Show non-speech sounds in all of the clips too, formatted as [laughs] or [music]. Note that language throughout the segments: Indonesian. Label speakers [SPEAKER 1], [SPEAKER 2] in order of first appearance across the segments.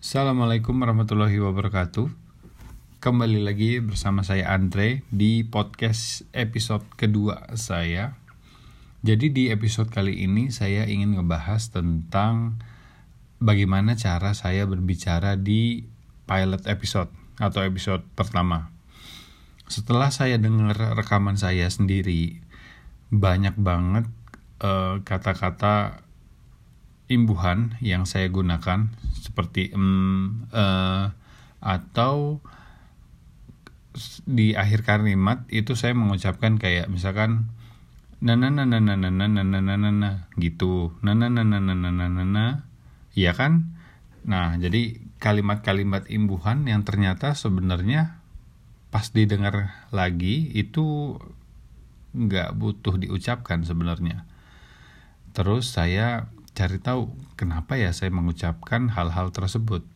[SPEAKER 1] Assalamualaikum warahmatullahi wabarakatuh. Kembali lagi bersama saya Andre di podcast episode kedua saya. Jadi di episode kali ini saya ingin ngebahas tentang bagaimana cara saya berbicara di pilot episode atau episode pertama. Setelah saya dengar rekaman saya sendiri, banyak banget eh, kata-kata uh, imbuhan yang saya gunakan seperti um, uh, atau di akhir kalimat itu saya mengucapkan kayak misalkan na na na na na na na na na na na gitu na na na na na na na na na ya kan nah jadi kalimat-kalimat imbuhan yang ternyata sebenarnya pas didengar lagi itu nggak butuh diucapkan sebenarnya terus saya cari tahu kenapa ya saya mengucapkan hal-hal tersebut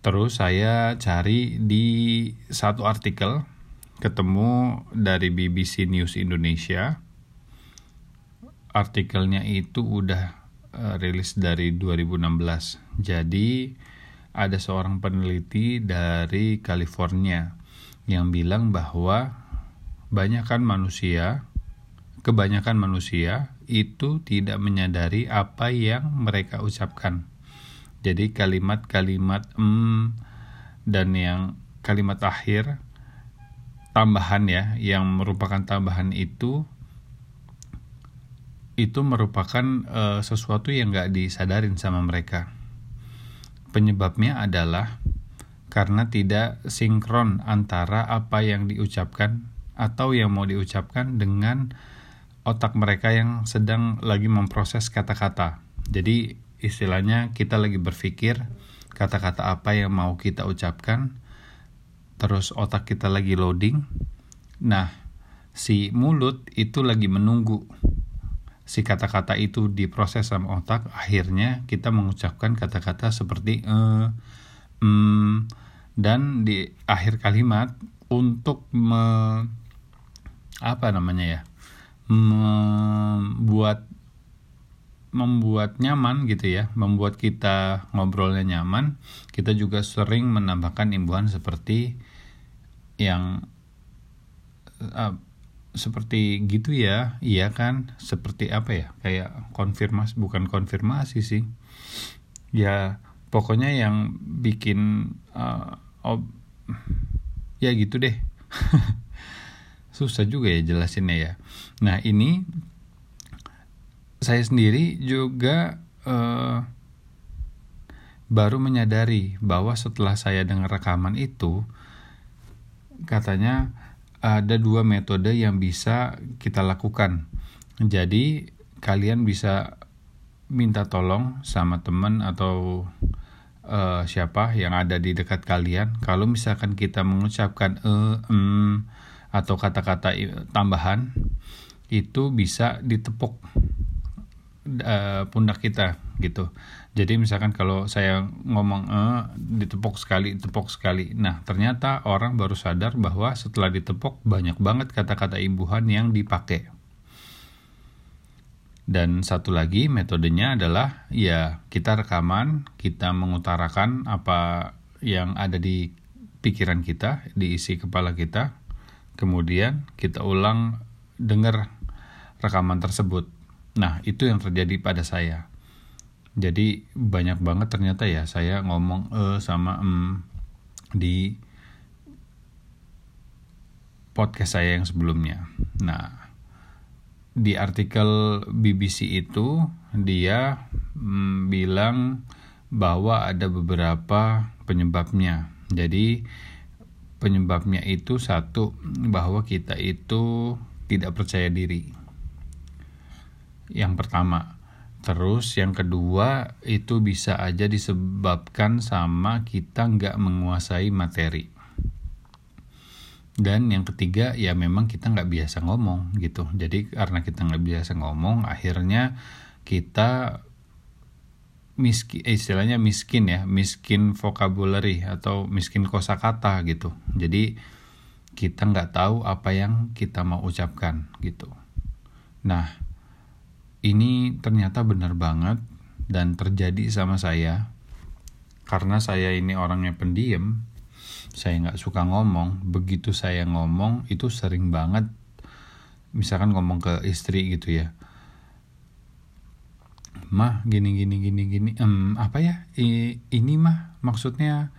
[SPEAKER 1] Terus saya cari di satu artikel ketemu dari BBC News Indonesia. Artikelnya itu udah uh, rilis dari 2016. Jadi ada seorang peneliti dari California yang bilang bahwa banyakkan manusia, kebanyakan manusia itu tidak menyadari apa yang mereka ucapkan jadi kalimat-kalimat mm dan yang kalimat akhir tambahan ya yang merupakan tambahan itu itu merupakan uh, sesuatu yang gak disadarin sama mereka. Penyebabnya adalah karena tidak sinkron antara apa yang diucapkan atau yang mau diucapkan dengan otak mereka yang sedang lagi memproses kata-kata. Jadi istilahnya kita lagi berpikir kata-kata apa yang mau kita ucapkan terus otak kita lagi loading nah si mulut itu lagi menunggu si kata-kata itu diproses sama otak akhirnya kita mengucapkan kata-kata seperti eh, mm, dan di akhir kalimat untuk me, apa namanya ya membuat membuat nyaman gitu ya, membuat kita ngobrolnya nyaman, kita juga sering menambahkan imbuhan seperti yang uh, seperti gitu ya, iya kan? Seperti apa ya? Kayak konfirmasi bukan konfirmasi sih. Ya, pokoknya yang bikin uh, oh, ya gitu deh. [laughs] Susah juga ya jelasinnya ya. Nah, ini saya sendiri juga uh, baru menyadari bahwa setelah saya dengar rekaman itu katanya ada dua metode yang bisa kita lakukan. Jadi kalian bisa minta tolong sama teman atau uh, siapa yang ada di dekat kalian. Kalau misalkan kita mengucapkan e, atau kata-kata tambahan itu bisa ditepuk uh, pundak kita gitu. Jadi misalkan kalau saya ngomong eh ditepok sekali, ditepok sekali. Nah, ternyata orang baru sadar bahwa setelah ditepok banyak banget kata-kata imbuhan yang dipakai. Dan satu lagi metodenya adalah ya kita rekaman, kita mengutarakan apa yang ada di pikiran kita, di isi kepala kita. Kemudian kita ulang dengar rekaman tersebut Nah, itu yang terjadi pada saya. Jadi banyak banget ternyata ya saya ngomong e sama em di podcast saya yang sebelumnya. Nah, di artikel BBC itu dia mm, bilang bahwa ada beberapa penyebabnya. Jadi penyebabnya itu satu bahwa kita itu tidak percaya diri yang pertama. Terus yang kedua itu bisa aja disebabkan sama kita nggak menguasai materi. Dan yang ketiga ya memang kita nggak biasa ngomong gitu. Jadi karena kita nggak biasa ngomong akhirnya kita miskin eh, istilahnya miskin ya miskin vocabulary atau miskin kosakata gitu. Jadi kita nggak tahu apa yang kita mau ucapkan gitu. Nah ini ternyata benar banget dan terjadi sama saya. Karena saya ini orangnya pendiam saya nggak suka ngomong. Begitu saya ngomong itu sering banget misalkan ngomong ke istri gitu ya mah gini gini gini gini. Um, apa ya? I, ini mah maksudnya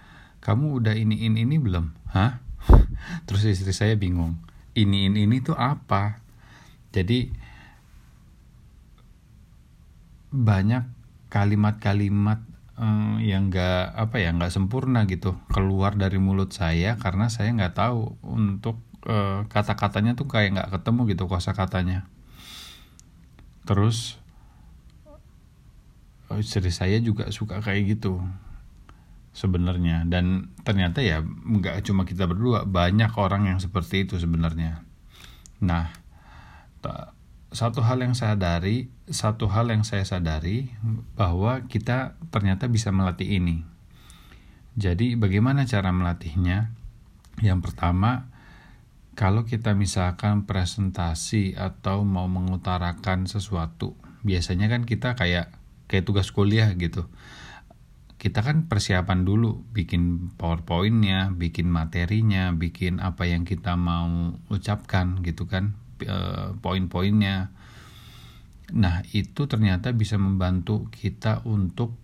[SPEAKER 1] kamu udah ini ini ini belum? Hah? [laughs] Terus istri saya bingung. Ini ini ini tuh apa? Jadi banyak kalimat-kalimat um, yang nggak apa ya nggak sempurna gitu keluar dari mulut saya karena saya nggak tahu untuk uh, kata-katanya tuh kayak nggak ketemu gitu kosa katanya terus istri saya juga suka kayak gitu sebenarnya. Dan ternyata ya nggak cuma kita berdua banyak orang yang seperti itu sebenarnya. Nah satu hal yang saya sadari satu hal yang saya sadari bahwa kita ternyata bisa melatih ini. Jadi bagaimana cara melatihnya? Yang pertama kalau kita misalkan presentasi atau mau mengutarakan sesuatu biasanya kan kita kayak kayak tugas kuliah gitu. Kita kan persiapan dulu bikin powerpointnya bikin materinya bikin apa yang kita mau ucapkan gitu kan e, poin-poinnya. Nah itu ternyata bisa membantu kita untuk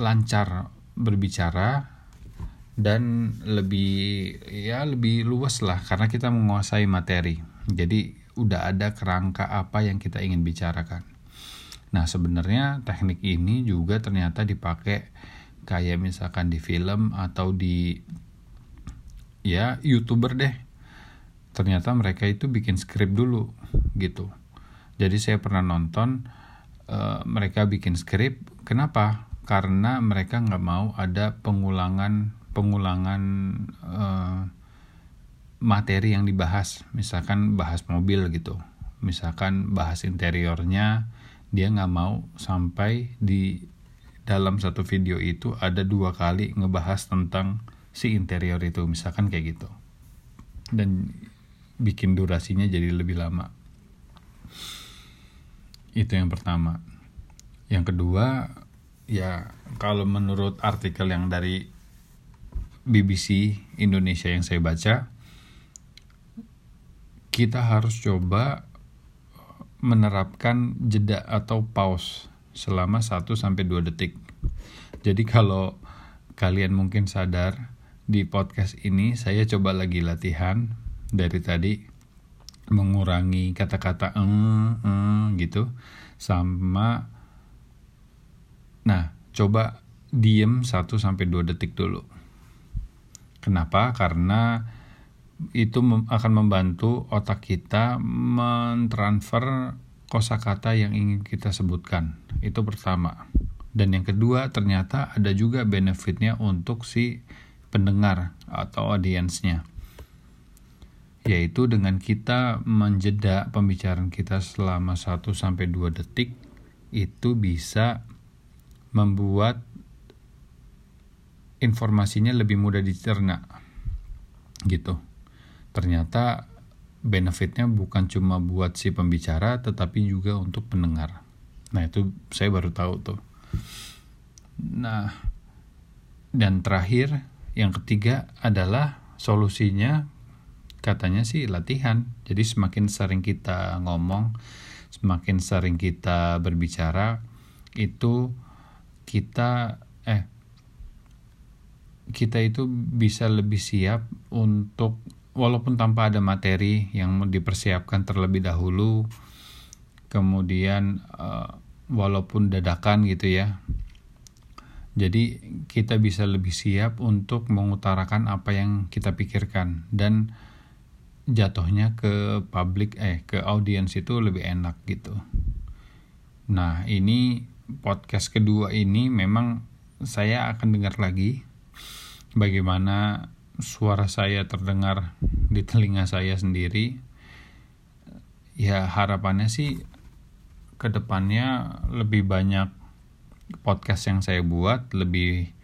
[SPEAKER 1] lancar berbicara dan lebih ya lebih luas lah karena kita menguasai materi. Jadi udah ada kerangka apa yang kita ingin bicarakan Nah sebenarnya teknik ini juga ternyata dipakai kayak misalkan di film atau di ya youtuber deh. Ternyata mereka itu bikin skrip dulu gitu. Jadi saya pernah nonton uh, mereka bikin skrip. Kenapa? Karena mereka nggak mau ada pengulangan pengulangan uh, materi yang dibahas. Misalkan bahas mobil gitu. Misalkan bahas interiornya dia nggak mau sampai di dalam satu video itu ada dua kali ngebahas tentang si interior itu misalkan kayak gitu. Dan bikin durasinya jadi lebih lama. Itu yang pertama. Yang kedua ya kalau menurut artikel yang dari BBC Indonesia yang saya baca kita harus coba menerapkan jeda atau pause selama 1 sampai 2 detik. Jadi kalau kalian mungkin sadar di podcast ini saya coba lagi latihan dari tadi mengurangi kata-kata eng, eng gitu sama nah coba diem 1 sampai 2 detik dulu. Kenapa? Karena itu akan membantu otak kita mentransfer kosakata yang ingin kita sebutkan. Itu pertama. Dan yang kedua, ternyata ada juga benefitnya untuk si pendengar atau audiensnya. Yaitu dengan kita menjeda pembicaraan kita selama 1 sampai 2 detik itu bisa membuat informasinya lebih mudah dicerna. Gitu ternyata benefitnya bukan cuma buat si pembicara tetapi juga untuk pendengar. Nah itu saya baru tahu tuh. Nah dan terakhir yang ketiga adalah solusinya katanya sih latihan. Jadi semakin sering kita ngomong semakin sering kita berbicara itu kita eh kita itu bisa lebih siap untuk walaupun tanpa ada materi yang dipersiapkan terlebih dahulu kemudian uh, walaupun dadakan gitu ya. Jadi kita bisa lebih siap untuk mengutarakan apa yang kita pikirkan dan jatuhnya ke publik eh ke audiens itu lebih enak gitu. Nah ini podcast kedua ini memang saya akan dengar lagi bagaimana suara saya terdengar di telinga saya sendiri ya harapannya sih ke depannya lebih banyak podcast yang saya buat lebih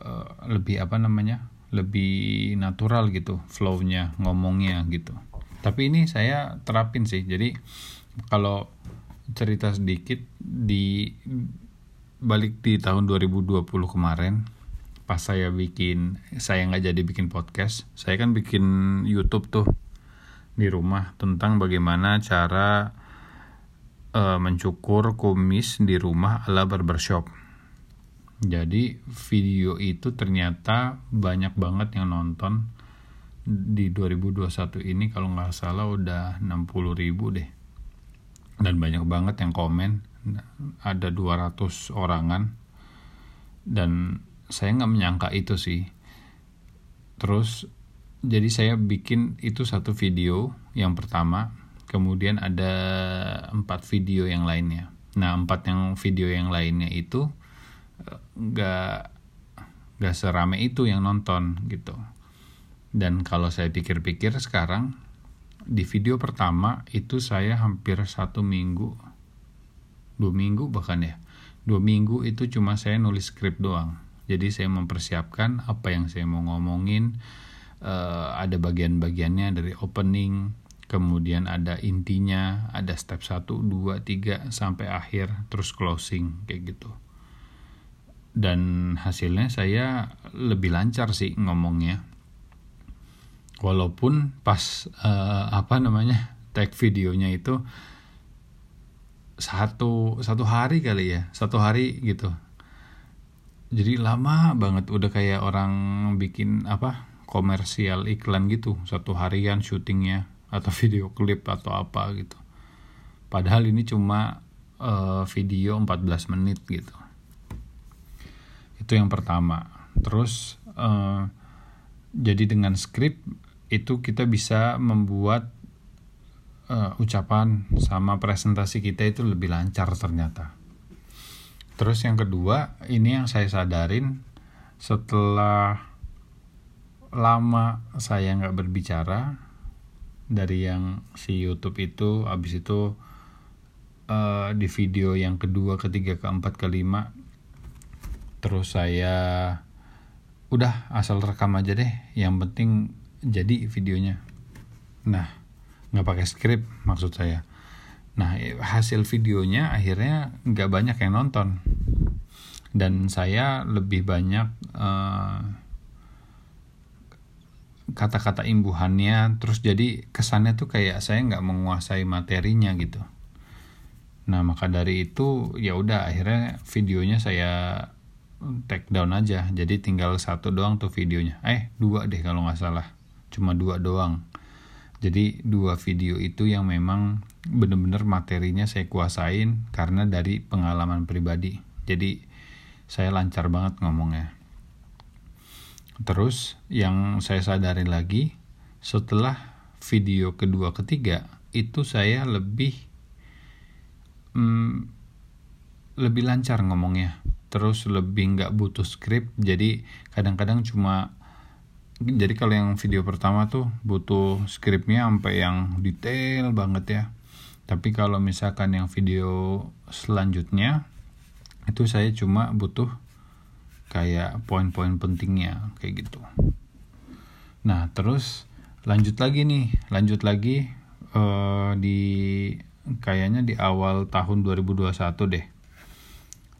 [SPEAKER 1] uh, lebih apa namanya lebih natural gitu flownya ngomongnya gitu. Tapi ini saya terapin sih jadi kalau cerita sedikit di balik di tahun 2020 kemarin pas saya bikin saya nggak jadi bikin podcast saya kan bikin YouTube tuh di rumah tentang bagaimana cara uh, mencukur kumis di rumah ala barbershop. Jadi video itu ternyata banyak banget yang nonton. Di 2021 ini kalau nggak salah udah 60 ribu deh. Dan banyak banget yang komen ada 200 orangan. Dan saya nggak menyangka itu sih. Terus jadi saya bikin itu satu video yang pertama kemudian ada empat video yang lainnya. Nah empat yang video yang lainnya itu eh, nggak nggak serame itu yang nonton gitu. Dan kalau saya pikir-pikir sekarang di video pertama itu saya hampir satu minggu. Dua minggu bahkan ya. Dua minggu itu cuma saya nulis skrip doang jadi saya mempersiapkan apa yang saya mau ngomongin. Uh, ada bagian-bagiannya dari opening kemudian ada intinya ada step 1, 2, 3 sampai akhir terus closing kayak gitu. Dan hasilnya saya lebih lancar sih ngomongnya. Walaupun pas uh, apa namanya tag videonya itu satu satu hari kali ya satu hari gitu jadi lama banget udah kayak orang bikin apa komersial iklan gitu. Satu harian syutingnya atau [laughs] video klip atau apa gitu. Padahal ini cuma uh, video 14 menit gitu. Itu yang pertama. Terus uh, jadi dengan skrip itu kita bisa membuat uh, ucapan sama presentasi kita itu lebih lancar ternyata. Terus yang kedua, ini yang saya sadarin setelah lama saya nggak berbicara dari yang si YouTube itu, abis itu uh, di video yang kedua, ketiga, keempat, kelima, terus saya udah asal rekam aja deh. Yang penting jadi videonya nah nggak pakai skrip maksud saya nah hasil videonya akhirnya nggak banyak yang nonton. Dan saya lebih banyak eh, kata-kata imbuhannya terus jadi kesannya tuh kayak saya nggak menguasai materinya gitu. Nah maka dari itu ya udah akhirnya videonya saya take down aja. Jadi tinggal satu doang tuh videonya. Eh dua deh kalau nggak salah. Cuma dua doang jadi dua video itu yang memang bener-bener materinya saya kuasain karena dari pengalaman pribadi. Jadi saya lancar banget ngomongnya. Terus yang saya sadari lagi setelah video kedua ketiga itu saya lebih hmm, lebih lancar ngomongnya. Terus lebih nggak butuh skrip jadi kadang-kadang cuma jadi kalau yang video pertama tuh butuh skripnya sampai yang detail banget ya. Tapi kalau misalkan yang video selanjutnya itu saya cuma butuh kayak poin-poin pentingnya kayak gitu. Nah terus lanjut lagi nih lanjut lagi uh, di kayaknya di awal tahun 2021 deh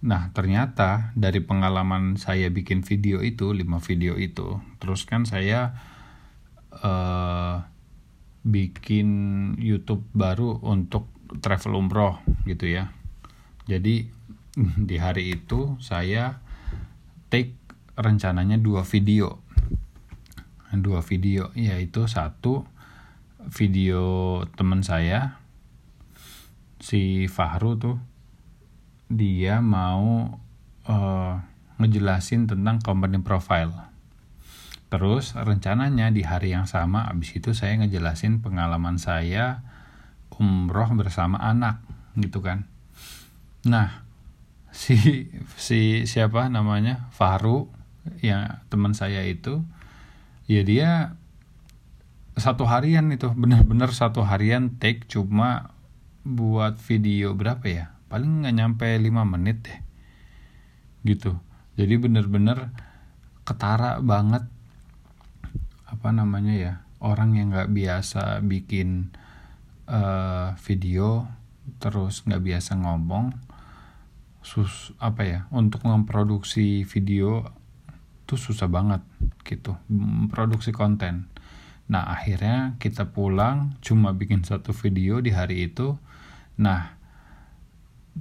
[SPEAKER 1] Nah, ternyata dari pengalaman saya bikin video itu, 5 video itu, terus kan saya uh, bikin YouTube baru untuk travel umroh gitu ya. Jadi [laughs] di hari itu saya take rencananya dua video. Dua video yaitu satu video teman saya si Fahru tuh dia mau uh, ngejelasin tentang company profile. Terus rencananya di hari yang sama abis itu saya ngejelasin pengalaman saya umroh bersama anak gitu kan. Nah, si si siapa namanya? Faru yang teman saya itu ya dia satu harian itu benar-benar satu harian take cuma buat video berapa ya paling nggak nyampe 5 menit deh. Gitu. Jadi bener-bener ketara banget apa namanya ya orang yang nggak biasa bikin uh, video terus nggak biasa ngomong sus apa ya untuk memproduksi video tuh susah banget gitu. Memproduksi konten. Nah akhirnya kita pulang cuma bikin satu video di hari itu. Nah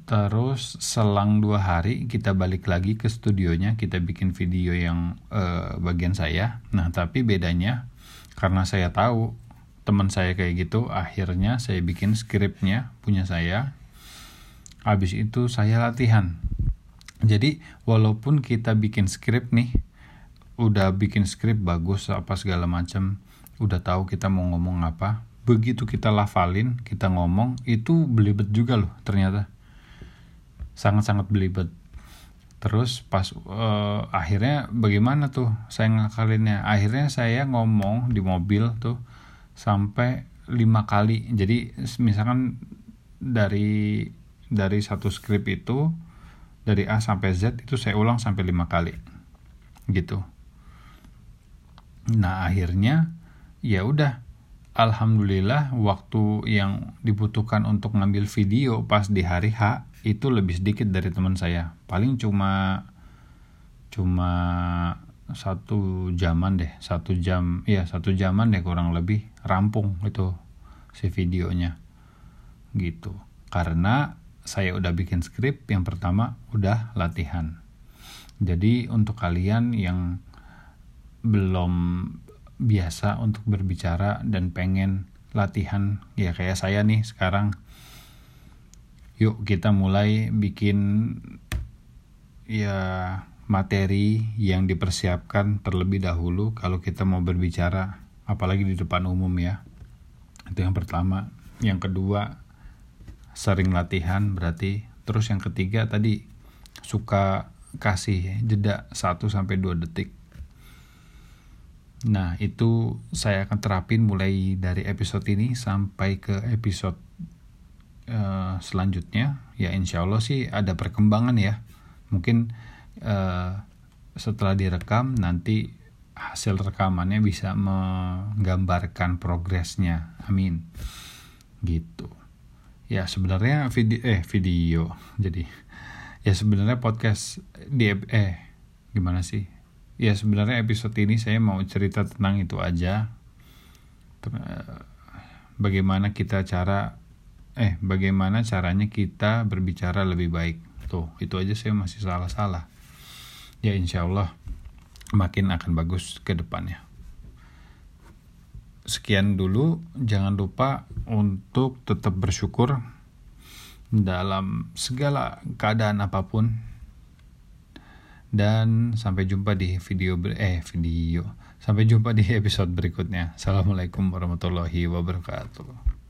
[SPEAKER 1] terus selang dua hari kita balik lagi ke studionya kita bikin video yang uh, bagian saya. Nah tapi bedanya karena saya tahu teman saya kayak gitu akhirnya saya bikin skripnya punya saya. Habis itu saya latihan. Jadi walaupun kita bikin skrip nih udah bikin skrip bagus apa segala macam udah tahu kita mau ngomong apa begitu kita lafalin kita ngomong itu belibet juga loh ternyata sangat-sangat belibet. Terus pas uh, akhirnya bagaimana tuh saya ngakalinnya? Akhirnya saya ngomong di mobil tuh sampai lima kali. Jadi misalkan dari dari satu skrip itu dari A sampai Z itu saya ulang sampai lima kali. Gitu. Nah akhirnya ya udah alhamdulillah waktu yang dibutuhkan untuk ngambil video pas di hari H itu lebih sedikit dari teman saya. Paling cuma cuma satu jaman deh satu jam iya satu jaman deh kurang lebih rampung itu si videonya. Gitu. Karena saya udah bikin skrip yang pertama udah latihan. Jadi untuk kalian yang belum biasa untuk berbicara dan pengen latihan ya kayak saya nih sekarang yuk kita mulai bikin ya materi yang dipersiapkan terlebih dahulu kalau kita mau berbicara apalagi di depan umum ya. Itu yang pertama. Yang kedua sering latihan berarti. Terus yang ketiga tadi suka kasih jeda 1 sampai 2 detik. Nah, itu saya akan terapin mulai dari episode ini sampai ke episode uh, selanjutnya ya insya Allah sih ada perkembangan ya. Mungkin uh, setelah direkam nanti hasil rekamannya bisa menggambarkan progresnya. Amin. Gitu. Ya sebenarnya video eh video. Jadi ya sebenarnya podcast di eh gimana sih? Ya sebenarnya episode ini saya mau cerita tentang itu aja. Bagaimana kita cara eh bagaimana caranya kita berbicara lebih baik? Tuh itu aja saya masih salah-salah. Ya insya Allah makin akan bagus ke depannya. Sekian dulu. Jangan lupa untuk tetap bersyukur dalam segala keadaan apa pun. Dan sampai jumpa di video eh video. Sampai jumpa di episode berikutnya. Assalamualaikum warahmatullahi wabarakatuh